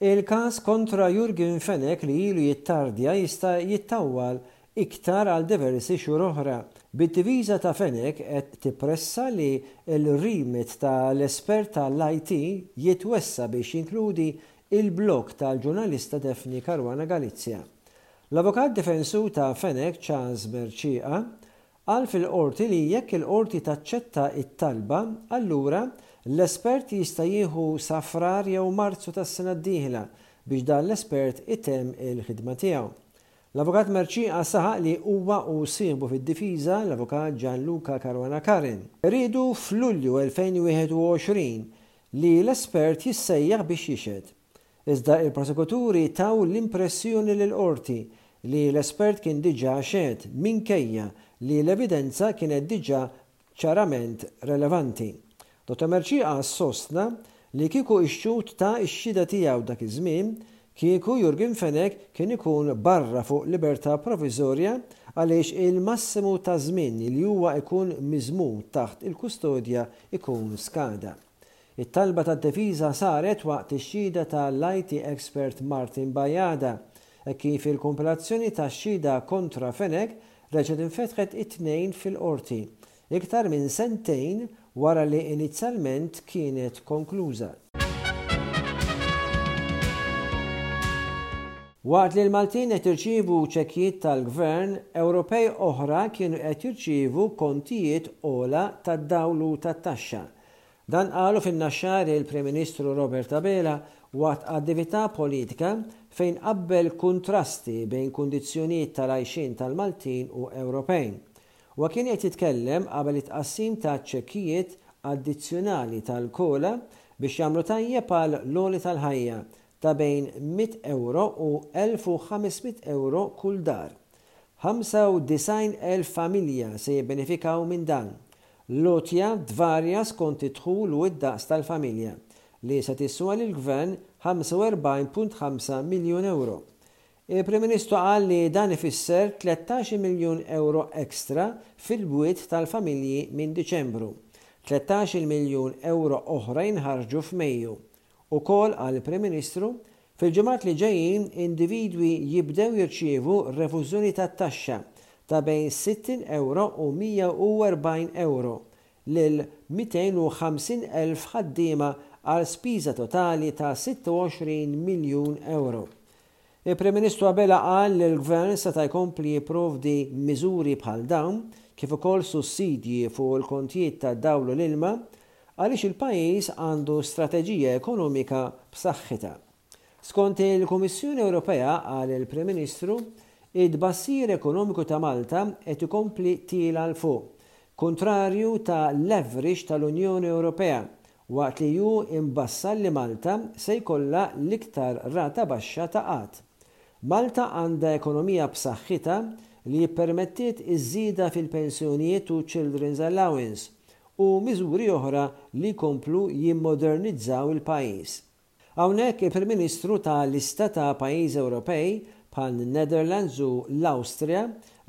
Il-każ kontra Yorgen Fenech li ilu jittardja jista' jittawwal iktar għal diversi xhur oħra, bid-diviża ta' Fenech qed tippressa li l-remit ta' l-espert ta' l-IT jitwessa' biex jinkludi l-blog tal-ġurnalista Daphne Caruana Galizia. L-avukat difensur ta' Fenech Charles Mercieqa Qal fil-Qorti li jekk il-Qorti taċċetta t-talba, allura l-espert jista' jieħu sa Frar jew Marzu tas-sena d-dieħla biex dan l-espert itemm il-ħidma tiegħu. L-Avukat Mercieca saħaq li huwa u sieħbu fid-difiża, l-Avukat Gianluca Caruana Carin, riedu f'Lulju 2021 li l-espert jissejjaħ biex jixhed. iżda il-prosekuturi taw l-impressjoni lill-Qorti li l-espert kien diġà xehed minkejja li l-evidenza kienet diġà ċarament relevanti. Dottor Mercieca ssostna li kieku x-xhud ta x-xhieda tiegħu dak iż-żmien, kieku Yorgen Fenech kien ikun barra fuq libertà proviżorja għaliex il-massimu ta' żmien li huwa jkun miżmum taħt il-kustodja jkun skada. It-talba tad-difiża saret waqt ix-xhieda ta' l-IT expert Martin Bajada hekk kif il-kumpilazzjoni tax-xhieda kontra Fenech reġgħet infetħet it-Tnejn fil-Qorti, iktar minn sentejn wara li inizjalment kienet konkluża. Waqt li l-Maltin qed jirċievu ċekkijiet tal-Gvern, Ewropej oħra kienu qed jirċievu kontijiet ogħla tad-dawl u tat-taxxa. Dan qalu fin-Naxxar il-Prim Ministru Robert Abela waqt attività politika fejn qabbel kuntrasti bejn kundizzjonijiet tal-għajxien tal-Maltin u Ewropej. Huwa kien qed jitkellem qabel it-tqassim ta' ċekkijiet addizzjonali tal-COLA biex jagħmlu tajjeb għal l-għoli tal-ħajja ta' bejn 100 ewro u 1,500 ewro kull dar. 95,000 familja se jibbenefikaw minn dan, L-għotja tvarja skont id-dħul u d-daqs tal-familja, li se tisswa lill-Gvern 45.5 miljun ewro. Il-Prim Ministru qal li dan ifisser 13-il miljun ewro extra fil-bwiet tal-familji minn Diċembru. 13-il miljun ewro oħra jinħarġu f'Mejju. Ukoll, qal il-Prim Ministru, fil-ġimgħat li ġejjin individwi jibdew jirċievu refużjoni tat-taxxa ta' bejn 60 ewro u 140 ewro lil 250 elf ħaddiema għal spiża totali ta' 26 miljun ewro Il-Prim Ministru Abela qal li l-Gvern seta' jkompli jipprovdi miżuri bħal dawn, kif ukoll sussidji fuq il-kontijiet tad-dawl u l-ilma, għaliex il-pajjiż għandu strateġija ekonomika b'saħħitha. Skont il-Kummissjoni Ewropea, qal il-Prim Ministru, it-tbassir ekonomiku ta' Malta qed ikompli tiela' 'l fuq, kuntrarju ta' l-average tal-Unjoni Ewropea Waqt li hu mbassar li Malta se jkollha l-iktar rata baxxa ta' qgħad. Malta għandha ekonomija b'saħħitha li ppermettiet iż-żieda fil-pensjonijiet u children's allowance u miżuri oħra li jkomplu jimmodernizzaw il-pajjiż. Hawnhekk il-Prim Ministru ta lista ta' pajjiżi Ewropej bħan-Netherlands u l-Awstrija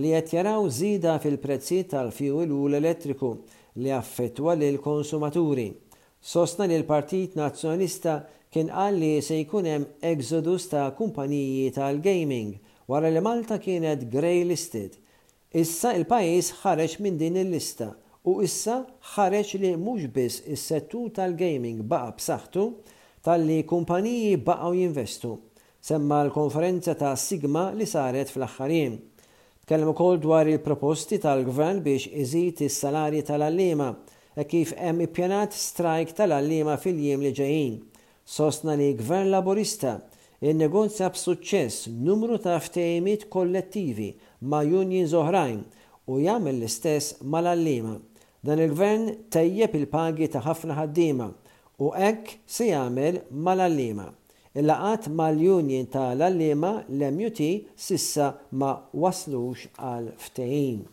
li qed jaraw żieda fil-prezzijiet tal-fjuwil u l-elettriku li jaffettwa lill-konsumaturi, sostna li l-Partit Nazzjonalista kien qal li se jkun hemm exodus ta' kumpaniji tal-gaming wara li Malta kienet grey listed Issa il-pajjiż ħareġ minn din il-lista u issa ħareġ li mhux biss is-settur tal-gaming baqa' b'saħħtu talli kumpaniji baqgħu jinvestu, semma l-konferenza ta' Sigma li saret fl-aħħar jiem. Tkellem ukoll dwar il-proposti tal-Gvern biex iżid is-salarji tal-għalliema hekk kif hemm ippjanat strajk tal-għalliema fil-jiem li ġejjin sostna li Gvern Laburista nnegozja b'suċċess numru ta' ftehimiet kollettivi ma' unions oħrajn u jagħmel l-istess mal-għalliema. Dan il-Gvern tejjeb il-pagi ta' ħafna ħaddiema u hekk se jagħmel mal-għalliema. Il-laqgħat mal-union ta' l-għalliema, l-MUT, s'issa ma wasslux għal ftehim.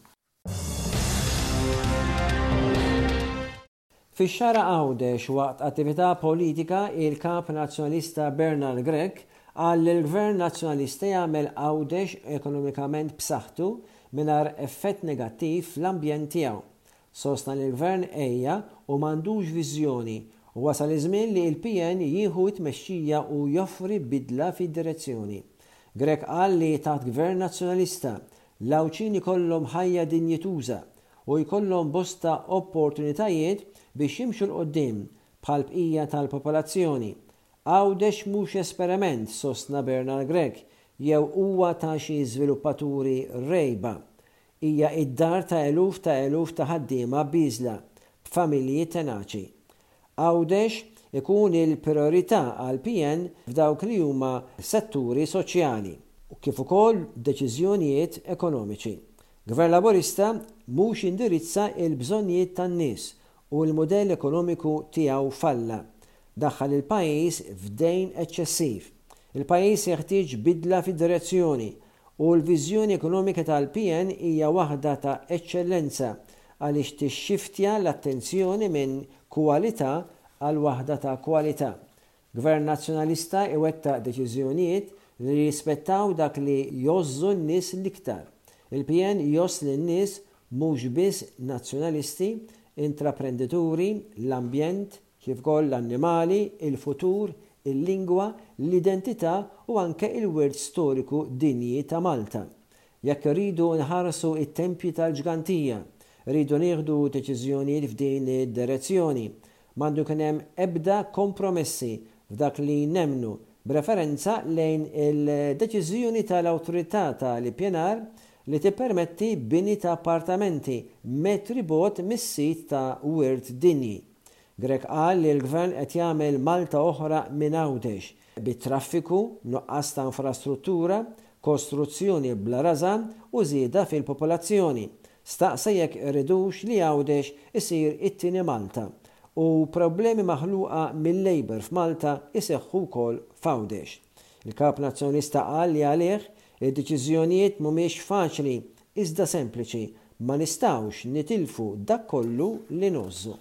Fix-Xagħra Għawdex waqt attività politika il-Kap Nazzjonalista Bernard Grech qal li l-Gvern Nazzjonalista jagħmel Għawdex ekonomikament b'saħħtu mingħajr effett negattiv fl-ambjent tiegħu. Sostna li l-Gvern għejja u m'għandux viżjoni u wasal iż-żmien li il-PN jieħu t-tmexxija u joffri bidla fid-direzzjoni. Grech qal li taħt Gvern Nazzjonalista, l-Għawdxin ikollhom ħajja dinjituża u jkollhom bosta opportunitajiet biex jimxu 'l quddiem bħall-bqija tal-popolazzjoni. Għawdex mhux esperiment, sostna Bernard Grech, jew huwa ta' xi żviluppaturi rgħiba. Hija d-dar ta' eluf ta' eluf ta' ħaddiema bieżla, b'familji tenaċi. Għawdex ikun il-prijorità għall-PN f'dawk li huma setturi soċjali, kif ukoll deċiżjonijiet ekonomiċi. Gvern Laburista mhux indirizza il-bżonnijiet tan-nies u l-mudell ekonomiku tiegħu falla. Daħħal il-pajjiż f'dejn eċċessiv. Il-pajjiż jeħtieġ bidla fid-direzzjoni U l-viżjoni ekonomika tal-PN hija waħda ta' eċċellenza għaliex tixxiftja l-attenzjoni minn kwalità għal waħda ta' kwalità. Gvern Nazzjonalista jwettaq deċiżjonijiet li jirrispettaw dak li jgħożżu n-nies l-iktar. Il-PN jgħożż lin-nies mhux biss Nazzjonalisti, intraprendituri, l-ambjent, kif ukoll l-annimali, il-futur, il-lingwa, l-identità u anke il-wirt storiku dinji ta' Malta. Jekk irridu nħarsu it-tempji tal-ġgantija, rridu nieħdu deċiżjonijiet f'din id-direzzjoni. M'għandu jkun hemm ebda kompromessi f'dak li nemmnu, b'referenza lejn il-deċiżjoni tal-Awtorità tal-Ippjanar li tippermetti bini ta' appartamenti metri bogħod mis-sit ta' wirt dinji. Grech qal li l-Gvern qed jagħmel Malta oħra minn Għawdex, bi traffiku, nuqqas ta' infrastruttura, kostruzzjoni bla rażan u żieda fil-popolazzjoni. Staqsa jekk irridux li Għawdex isir it-tieni Malta u problemi maħluqa mil-Labour f'Malta jseħħu wkoll f'Għawdex. Il-Kap Nazzjonalista qal li għalih, id-deċiżjonijiet mhumiex faċli Iżda sempliċi, ma nistgħux nitilfu dak kollu li ngħożżu.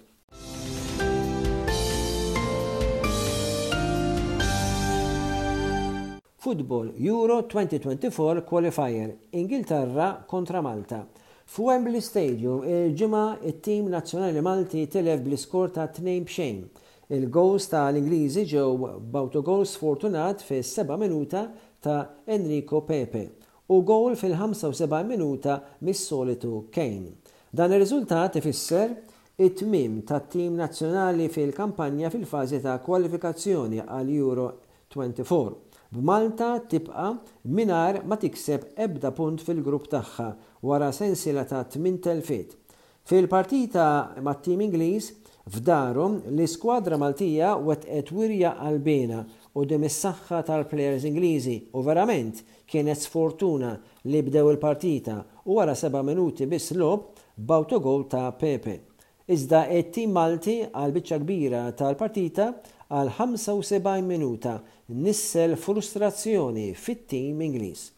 Football, Euro 2024 Qualifier, Ingilterra kontra Malta. F'Wembley Stadium il-Ġimgħa t-tim nazzjonali Malti tilef bl-iskor ta' tnejn b'xejn. Il-gowls ta' l-Ingliżi ġew b'awtogol sfortunat fis-seba' minuta ta' Enrico Pepe u gowl fil-75 minuta mis-solitu Kane. Dan ir-riżultat ifisser it-tmiem tat-tim nazzjonali fil-kampanja fil-fażi ta' kwalifikazzjoni għall-Euro 24, b'Malta tibqa' mingħajr ma tikseb ebda punt fil-grupp tagħha wara sensiela ta' tmien telfiet, Fil-partita mat-tim Ingliż, f'daru, l-iskwadra Maltija wettqet wirja qalbiena quddiem is-saħħa tal-plejers Ingliżi u verament kienet sfortuna li bdew il-partita u wara seba' minuti biss logħob b'awtogowl ta' Pepe. Iżda t-tim Malti għall-biċċa kbira tal-partita għal 75 minuta nissel frustrazzjoni fit-tim Ingliż.